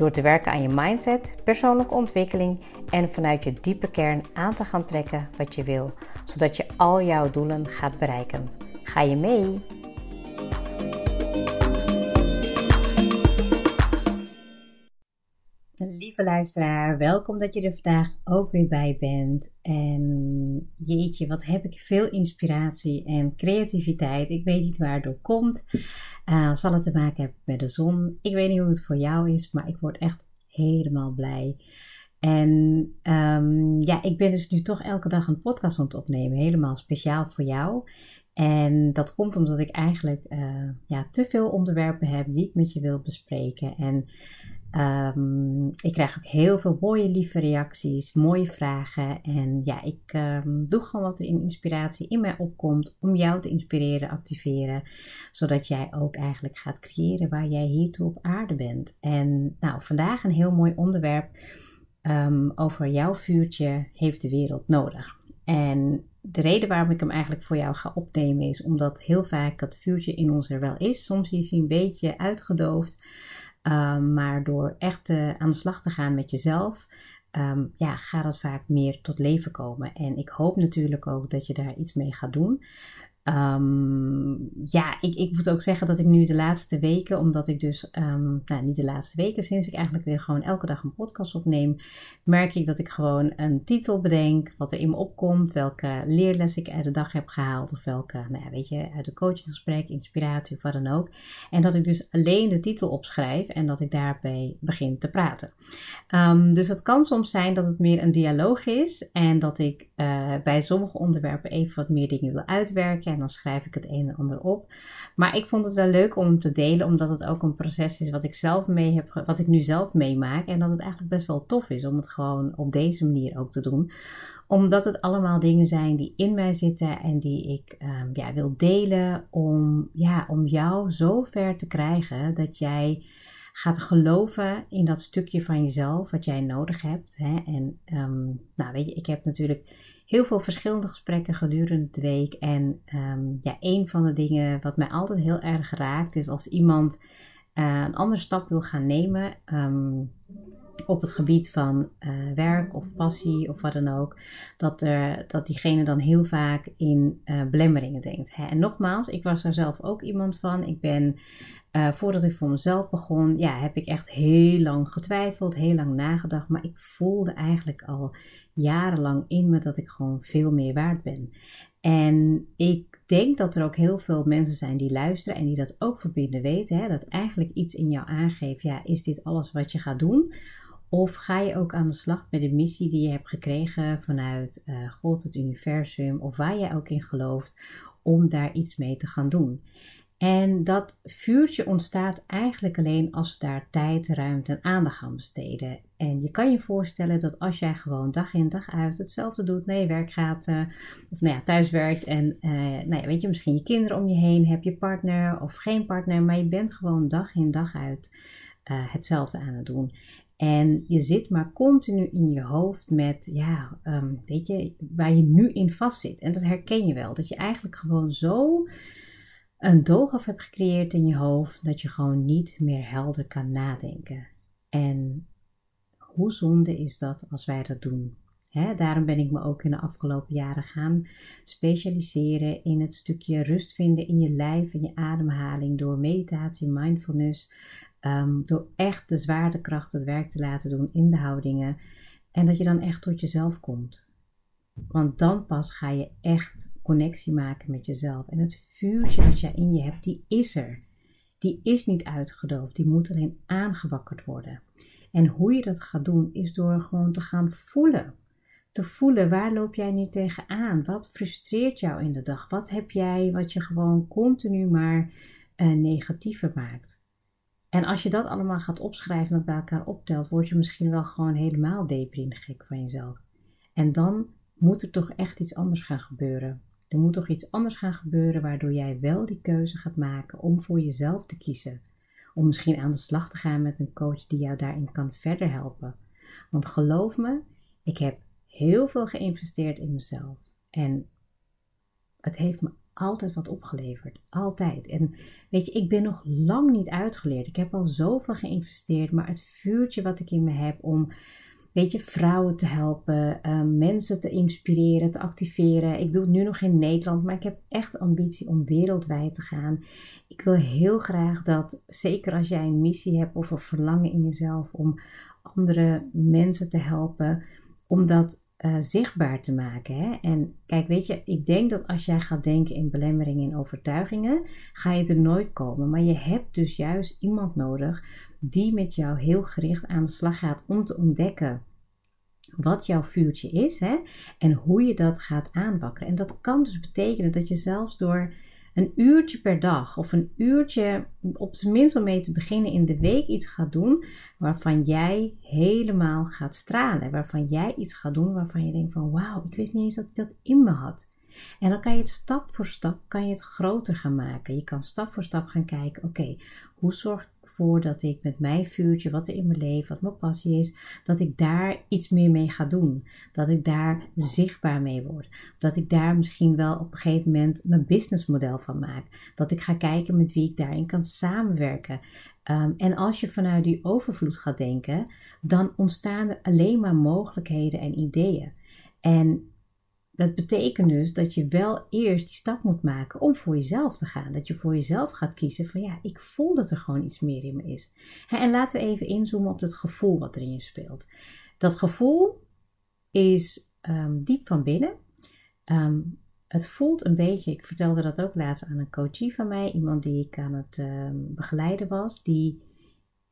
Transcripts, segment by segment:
Door te werken aan je mindset, persoonlijke ontwikkeling en vanuit je diepe kern aan te gaan trekken wat je wil, zodat je al jouw doelen gaat bereiken. Ga je mee? Lieve luisteraar, welkom dat je er vandaag ook weer bij bent. En jeetje, wat heb ik veel inspiratie en creativiteit. Ik weet niet waar het door komt. Uh, zal het te maken hebben met de zon? Ik weet niet hoe het voor jou is, maar ik word echt helemaal blij. En um, ja, ik ben dus nu toch elke dag een podcast aan het opnemen, helemaal speciaal voor jou. En dat komt omdat ik eigenlijk uh, ja, te veel onderwerpen heb die ik met je wil bespreken. En Um, ik krijg ook heel veel mooie, lieve reacties, mooie vragen. En ja, ik um, doe gewoon wat er in inspiratie in mij opkomt om jou te inspireren, activeren. Zodat jij ook eigenlijk gaat creëren waar jij hiertoe op aarde bent. En nou, vandaag een heel mooi onderwerp um, over jouw vuurtje heeft de wereld nodig. En de reden waarom ik hem eigenlijk voor jou ga opnemen is omdat heel vaak dat vuurtje in ons er wel is. Soms is hij een beetje uitgedoofd. Um, maar door echt uh, aan de slag te gaan met jezelf, um, ja, gaat dat vaak meer tot leven komen. En ik hoop natuurlijk ook dat je daar iets mee gaat doen. Um, ja, ik, ik moet ook zeggen dat ik nu de laatste weken, omdat ik dus, um, nou niet de laatste weken, sinds ik eigenlijk weer gewoon elke dag een podcast opneem, merk ik dat ik gewoon een titel bedenk, wat er in me opkomt, welke leerles ik uit de dag heb gehaald, of welke, nou ja, weet je, uit een coachinggesprek, inspiratie of wat dan ook. En dat ik dus alleen de titel opschrijf en dat ik daarbij begin te praten. Um, dus het kan soms zijn dat het meer een dialoog is en dat ik uh, bij sommige onderwerpen even wat meer dingen wil uitwerken en dan schrijf ik het een en ander op. Maar ik vond het wel leuk om te delen, omdat het ook een proces is wat ik zelf mee heb, wat ik nu zelf meemaak. En dat het eigenlijk best wel tof is om het gewoon op deze manier ook te doen. Omdat het allemaal dingen zijn die in mij zitten en die ik um, ja, wil delen om, ja, om jou zo ver te krijgen dat jij gaat geloven in dat stukje van jezelf wat jij nodig hebt. Hè? En um, nou weet je, ik heb natuurlijk heel veel verschillende gesprekken gedurende de week. En um, ja, een van de dingen wat mij altijd heel erg raakt is als iemand uh, een andere stap wil gaan nemen. Um, op het gebied van uh, werk of passie of wat dan ook, dat, er, dat diegene dan heel vaak in uh, belemmeringen denkt. Hè? En nogmaals, ik was daar zelf ook iemand van. Ik ben, voordat ik voor mezelf begon, ja, heb ik echt heel lang getwijfeld, heel lang nagedacht, maar ik voelde eigenlijk al jarenlang in me dat ik gewoon veel meer waard ben. En ik denk dat er ook heel veel mensen zijn die luisteren en die dat ook verbinden weten. Hè? Dat eigenlijk iets in jou aangeeft, ja, is dit alles wat je gaat doen? Of ga je ook aan de slag met de missie die je hebt gekregen vanuit uh, God, het universum, of waar jij ook in gelooft, om daar iets mee te gaan doen? En dat vuurtje ontstaat eigenlijk alleen als we daar tijd, ruimte en aandacht aan besteden. En je kan je voorstellen dat als jij gewoon dag in dag uit hetzelfde doet, naar je werk gaat, uh, of nou ja, thuis werkt en uh, nou ja, weet je, misschien je kinderen om je heen, heb je partner of geen partner, maar je bent gewoon dag in dag uit uh, hetzelfde aan het doen. En je zit maar continu in je hoofd met, ja, um, weet je, waar je nu in vastzit. En dat herken je wel, dat je eigenlijk gewoon zo een doolhof hebt gecreëerd in je hoofd dat je gewoon niet meer helder kan nadenken. En hoe zonde is dat als wij dat doen? Daarom ben ik me ook in de afgelopen jaren gaan specialiseren in het stukje rust vinden in je lijf, in je ademhaling, door meditatie, mindfulness, um, door echt de zwaartekracht het werk te laten doen in de houdingen. En dat je dan echt tot jezelf komt. Want dan pas ga je echt connectie maken met jezelf. En het vuurtje wat jij in je hebt, die is er. Die is niet uitgedoofd, die moet alleen aangewakkerd worden. En hoe je dat gaat doen, is door gewoon te gaan voelen. Te voelen, waar loop jij nu tegenaan? Wat frustreert jou in de dag? Wat heb jij wat je gewoon continu maar uh, negatiever maakt? En als je dat allemaal gaat opschrijven en bij elkaar optelt, word je misschien wel gewoon helemaal deprimief gek van jezelf. En dan moet er toch echt iets anders gaan gebeuren. Er moet toch iets anders gaan gebeuren waardoor jij wel die keuze gaat maken om voor jezelf te kiezen. Om misschien aan de slag te gaan met een coach die jou daarin kan verder helpen. Want geloof me, ik heb heel veel geïnvesteerd in mezelf. En het heeft me altijd wat opgeleverd. Altijd. En weet je, ik ben nog lang niet uitgeleerd. Ik heb al zoveel geïnvesteerd. Maar het vuurtje wat ik in me heb om weet je, vrouwen te helpen, uh, mensen te inspireren, te activeren. Ik doe het nu nog in Nederland, maar ik heb echt ambitie om wereldwijd te gaan. Ik wil heel graag dat, zeker als jij een missie hebt of een verlangen in jezelf om andere mensen te helpen, om dat uh, zichtbaar te maken. Hè? En kijk, weet je, ik denk dat als jij gaat denken in belemmeringen en overtuigingen, ga je er nooit komen. Maar je hebt dus juist iemand nodig die met jou heel gericht aan de slag gaat om te ontdekken wat jouw vuurtje is hè? en hoe je dat gaat aanbakken. En dat kan dus betekenen dat je zelfs door een uurtje per dag of een uurtje op zijn minst om mee te beginnen in de week iets gaat doen waarvan jij helemaal gaat stralen. Waarvan jij iets gaat doen waarvan je denkt van wauw, ik wist niet eens dat ik dat in me had. En dan kan je het stap voor stap kan je het groter gaan maken. Je kan stap voor stap gaan kijken, oké, hoe zorg dat ik met mijn vuurtje, wat er in mijn leven, wat mijn passie is, dat ik daar iets meer mee ga doen. Dat ik daar zichtbaar mee word. Dat ik daar misschien wel op een gegeven moment mijn businessmodel van maak. Dat ik ga kijken met wie ik daarin kan samenwerken. Ehm, en als je vanuit die overvloed gaat denken, dan ontstaan er alleen maar mogelijkheden en ideeën. En dat betekent dus dat je wel eerst die stap moet maken om voor jezelf te gaan. Dat je voor jezelf gaat kiezen van ja, ik voel dat er gewoon iets meer in me is. En laten we even inzoomen op het gevoel wat er in je speelt. Dat gevoel is ehm, diep van binnen. Ehm, het voelt een beetje, ik vertelde dat ook laatst aan een coachie van mij, iemand die ik aan het ehm, begeleiden was, die,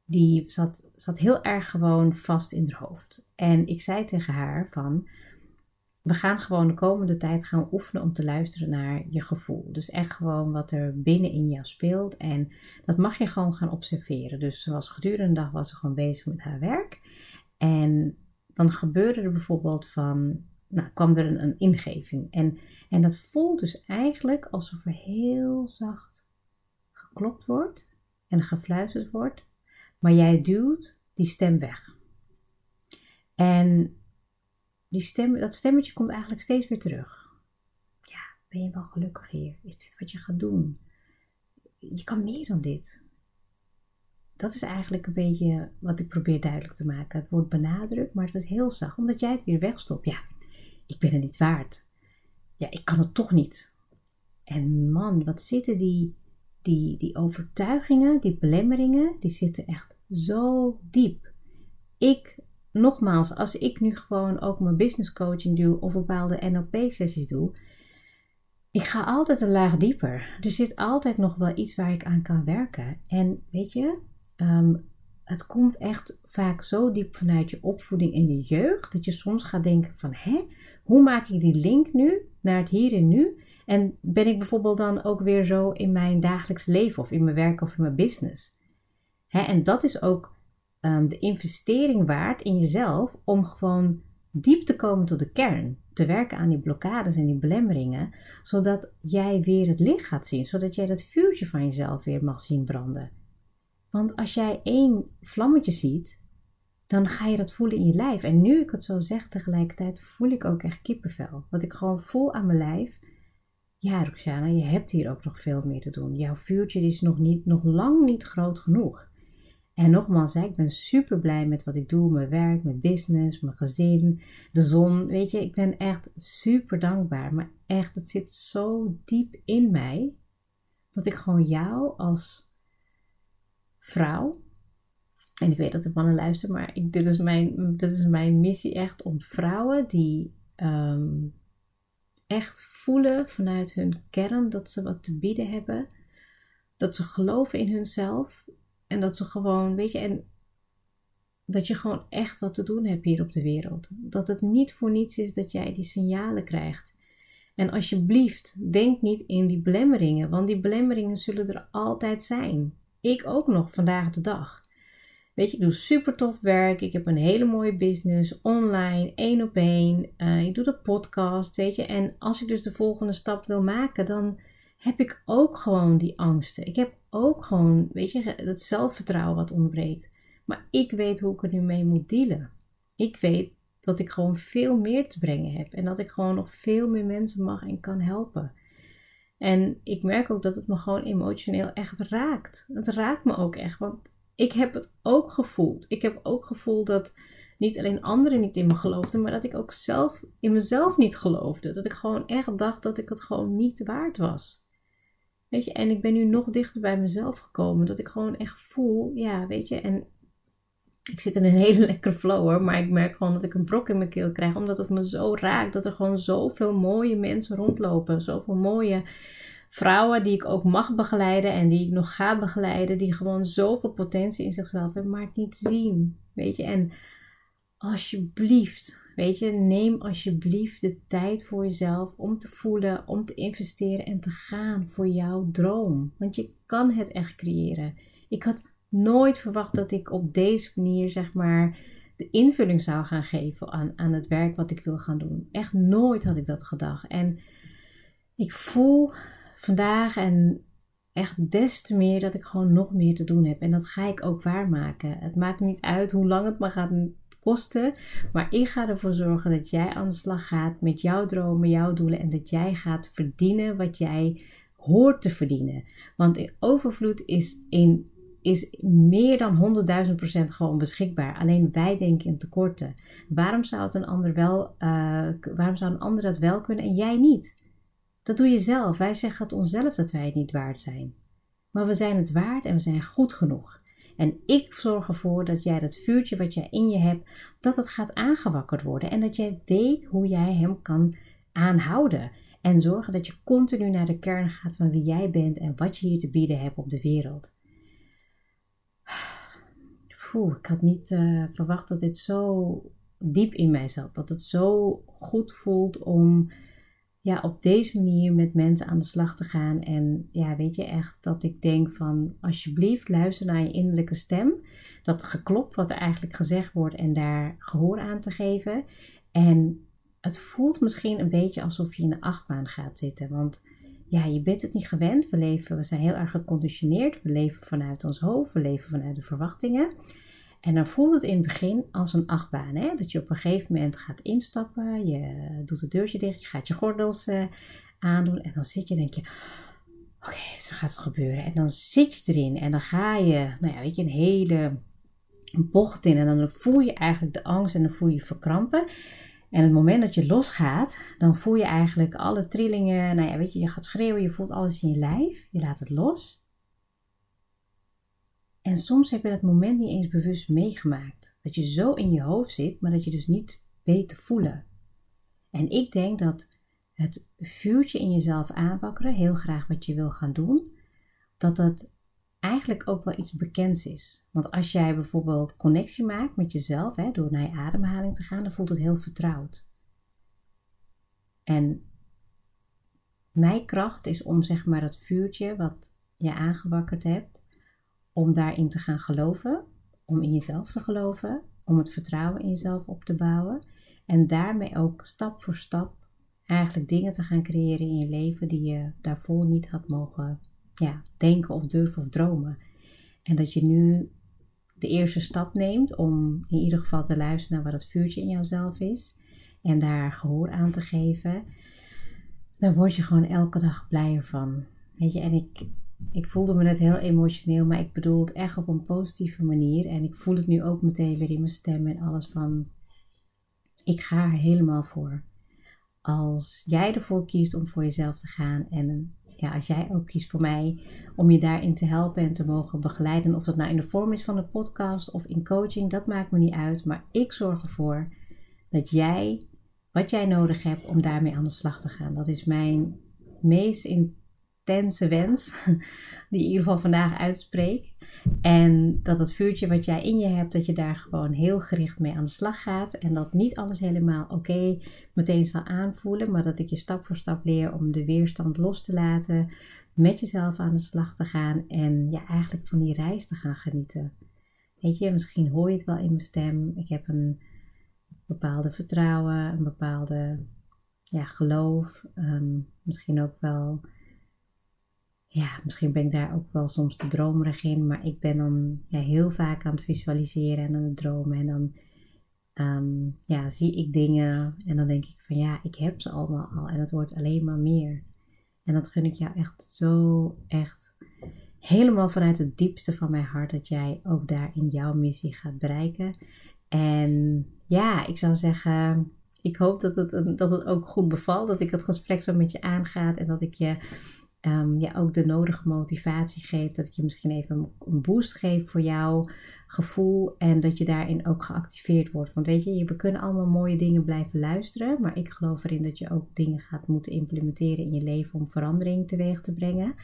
die zat, zat heel erg gewoon vast in haar hoofd. En ik zei tegen haar van, we gaan gewoon de komende tijd gaan oefenen om te luisteren naar je gevoel. Dus echt gewoon wat er binnen in jou speelt. En dat mag je gewoon gaan observeren. Dus zoals gedurende de dag was ze gewoon bezig met haar werk. En dan gebeurde er bijvoorbeeld van, nou kwam er een, een ingeving. En, en dat voelt dus eigenlijk alsof er heel zacht geklopt wordt en gefluisterd wordt. Maar jij duwt die stem weg. En die stem, dat stemmetje komt eigenlijk steeds weer terug. Ja, ben je wel gelukkig hier? Is dit wat je gaat doen? Je kan meer dan dit. Dat is eigenlijk een beetje wat ik probeer duidelijk te maken. Het wordt benadrukt, maar het wordt heel zacht, omdat jij het weer wegstopt. Ja, ik ben het niet waard. Ja, ik kan het toch niet. En man, wat zitten die, die, die overtuigingen, die belemmeringen, die zitten echt zo diep. Ik nogmaals, als ik nu gewoon ook mijn business coaching doe of bepaalde NLP-sessies doe, ik ga altijd een laag dieper. Er zit altijd nog wel iets waar ik aan kan werken. En weet je, ehm, het komt echt vaak zo diep vanuit je opvoeding in je jeugd dat je soms gaat denken van, hè, hoe maak ik die link nu naar het hier en nu? En ben ik bijvoorbeeld dan ook weer zo in mijn dagelijks leven of in mijn werk of in mijn business? Hè, en dat is ook Ehm, de investering waard in jezelf om gewoon diep te komen tot de kern. Te werken aan die blokkades en die belemmeringen, zodat jij weer het licht gaat zien, zodat jij dat vuurtje van jezelf weer mag zien branden. Want als jij één vlammetje ziet, dan ga je dat voelen in je lijf. En nu ik het zo zeg tegelijkertijd, voel ik ook echt kippenvel. Wat ik gewoon voel aan mijn lijf. Ja, Roxana, je hebt hier ook nog veel meer te doen. Jouw vuurtje is nog, niet, nog lang niet groot genoeg. En nogmaals, ik ben super blij met wat ik doe, mijn werk, mijn business, mijn gezin, de zon. Weet je, ik ben echt super dankbaar. Maar echt, het zit zo diep in mij dat ik gewoon jou als vrouw. En ik weet dat de mannen luisteren, maar dit, is mijn, dit is mijn missie echt om vrouwen die ehm, echt voelen vanuit hun kern dat ze wat te bieden hebben. Dat ze geloven in hunzelf en dat ze gewoon, weet je, en dat je gewoon echt wat te doen hebt hier op de wereld. Dat het niet voor niets is dat jij die signalen krijgt. En alsjeblieft, denk niet in die belemmeringen, want die belemmeringen zullen er altijd zijn. ik ook nog vandaag de dag. Weet je, ik doe super tof werk. Ik heb een hele mooie business, online, één op één. Uh, ik doe de podcast, weet je. En als ik dus de volgende stap wil maken, dan heb ik ook gewoon die angsten. Ik heb ook gewoon, weet je, dat zelfvertrouwen wat ontbreekt. Maar ik weet hoe ik er nu mee moet dealen. Ik weet dat ik gewoon veel meer te brengen heb en dat ik gewoon nog veel meer mensen mag en kan helpen. En ik merk ook dat het me gewoon emotioneel echt raakt. Het raakt me ook echt, want ik heb het ook gevoeld. Ik heb ook gevoeld dat niet alleen anderen niet in me geloofden, maar dat ik ook zelf in mezelf niet geloofde. Dat ik gewoon echt dacht dat ik het gewoon niet waard was. Weet je, en ik ben nu nog dichter bij mezelf gekomen. Dat ik gewoon echt voel, ja, weet je, en ik zit in een hele lekkere flow hoor, maar ik merk gewoon dat ik een brok in mijn keel krijg, omdat het me zo raakt dat er gewoon zoveel mooie mensen rondlopen. Zoveel mooie vrouwen die ik ook mag begeleiden en die ik nog ga begeleiden, die gewoon zoveel potentie in zichzelf hebben, maar het niet zien. Weet je, en alsjeblieft, weet je, neem alsjeblieft de tijd voor jezelf om te voelen, om te investeren en te gaan voor jouw droom. Want je kan het echt creëren. Ik had nooit verwacht dat ik op deze manier, zeg maar, de invulling zou gaan geven aan, aan het werk wat ik wil gaan doen. Echt nooit had ik dat gedacht. En ik voel vandaag en echt des te meer dat ik gewoon nog meer te doen heb. En dat ga ik ook waarmaken. Het maakt niet uit hoe lang het me gaat Maar ik ga ervoor zorgen dat jij aan de slag gaat met jouw dromen, jouw doelen. En dat jij gaat verdienen wat jij hoort te verdienen. Want in overvloed is in is meer dan 100.000% gewoon beschikbaar. Alleen wij denken in tekorten. Waarom zou, het een ander wel, uh, waarom zou een ander dat wel kunnen en jij niet? Dat doe je zelf. Wij zeggen het onszelf dat wij het niet waard zijn. Maar we zijn het waard en we zijn goed genoeg. En ik zorg ervoor dat jij dat vuurtje wat jij in je hebt, dat het gaat aangewakkerd worden. En dat jij weet hoe jij hem kan aanhouden. En zorgen dat je continu naar de kern gaat van wie jij bent en wat je hier te bieden hebt op de wereld. Poeh, ik had niet uh, verwacht dat dit zo diep in mij zat. Dat het zo goed voelt om ja, op deze manier met mensen aan de slag te gaan. En ja, weet je echt dat ik denk van alsjeblieft luister naar je innerlijke stem. Dat geklop wat er eigenlijk gezegd wordt en daar gehoor aan te geven. En het voelt misschien een beetje alsof je in de achtbaan gaat zitten. Want ja, je bent het niet gewend. We, leven, we zijn heel erg geconditioneerd. We leven vanuit ons hoofd, we leven vanuit de verwachtingen. En dan voelt het in het begin als een achtbaan. Hè? Dat je op een gegeven moment gaat instappen, je doet het deurtje dicht, je gaat je gordels uh, aandoen. En dan zit je en denk je, oké, zo gaat het gebeuren. En dan zit je erin en dan ga je, nou ja, weet je, een hele bocht in. En dan voel je eigenlijk de angst en dan voel je verkrampen. En het moment dat je losgaat, dan voel je eigenlijk alle trillingen. Nou ja, weet je, je gaat schreeuwen, je voelt alles in je lijf. Je laat het los. En soms heb je dat moment niet eens bewust meegemaakt. Dat je zo in je hoofd zit, maar dat je dus niet weet te voelen. En ik denk dat het vuurtje in jezelf aanwakkeren, heel graag wat je wil gaan doen, dat dat eigenlijk ook wel iets bekends is. Want als jij bijvoorbeeld connectie maakt met jezelf, hè, door naar je ademhaling te gaan, dan voelt het heel vertrouwd. En mijn kracht is om zeg maar dat vuurtje wat je aangewakkerd hebt, om daarin te gaan geloven, om in jezelf te geloven, om het vertrouwen in jezelf op te bouwen en daarmee ook stap voor stap eigenlijk dingen te gaan creëren in je leven die je daarvoor niet had mogen ja, denken of durven of dromen. En dat je nu de eerste stap neemt om in ieder geval te luisteren naar wat het vuurtje in jouzelf is en daar gehoor aan te geven, dan word je gewoon elke dag blijer van. Weet je, en ik, ik voelde me net heel emotioneel, maar ik bedoel het echt op een positieve manier. En ik voel het nu ook meteen weer in mijn stem en alles van, ik ga er helemaal voor. Als jij ervoor kiest om voor jezelf te gaan en ja, als jij ook kiest voor mij om je daarin te helpen en te mogen begeleiden, of dat nou in de vorm is van een podcast of in coaching, dat maakt me niet uit. Maar ik zorg ervoor dat jij wat jij nodig hebt om daarmee aan de slag te gaan. Dat is mijn meest intense wens, die in ieder geval vandaag uitspreek. En dat het vuurtje wat jij in je hebt, dat je daar gewoon heel gericht mee aan de slag gaat. En dat niet alles helemaal oké meteen zal aanvoelen, maar dat ik je stap voor stap leer om de weerstand los te laten, met jezelf aan de slag te gaan en ja, eigenlijk van die reis te gaan genieten. Weet je, misschien hoor je het wel in mijn stem. Ik heb een bepaalde vertrouwen, een bepaalde ja, geloof, um, misschien ook wel ja, misschien ben ik daar ook wel soms te dromerig in, maar ik ben dan ja, heel vaak aan het visualiseren en aan het dromen. En dan um, ja, zie ik dingen en dan denk ik van ja, ik heb ze allemaal al en het wordt alleen maar meer. En dat gun ik jou echt zo, echt helemaal vanuit het diepste van mijn hart dat jij ook daar in jouw missie gaat bereiken. En ja, ik zou zeggen, ik hoop dat het, dat het ook goed bevalt, dat ik het gesprek zo met je aangaat en dat ik je um, je ook de nodige motivatie geeft. Dat ik je misschien even een boost geef voor jouw gevoel. En dat je daarin ook geactiveerd wordt. Want weet je, we kunnen allemaal mooie dingen blijven luisteren. Maar ik geloof erin dat je ook dingen gaat moeten implementeren in je leven om verandering teweeg te brengen.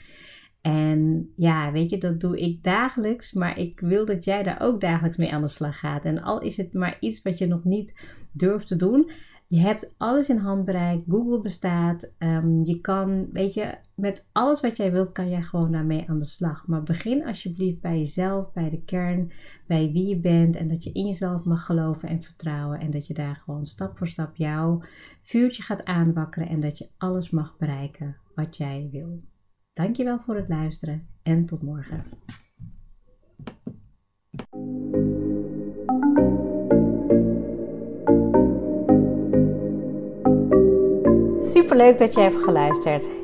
En ja, weet je, dat doe ik dagelijks. Maar ik wil dat jij daar ook dagelijks mee aan de slag gaat. En al is het maar iets wat je nog niet durft te doen je hebt alles in handbereik. Google bestaat. Ehm, je kan, weet je, met alles wat jij wilt, kan jij gewoon daarmee aan de slag. Maar begin alsjeblieft bij jezelf, bij de kern, bij wie je bent. En dat je in jezelf mag geloven en vertrouwen. En dat je daar gewoon stap voor stap jouw vuurtje gaat aanwakkeren. En dat je alles mag bereiken wat jij wil. Dankjewel voor het luisteren en tot morgen. Super leuk dat je hebt geluisterd.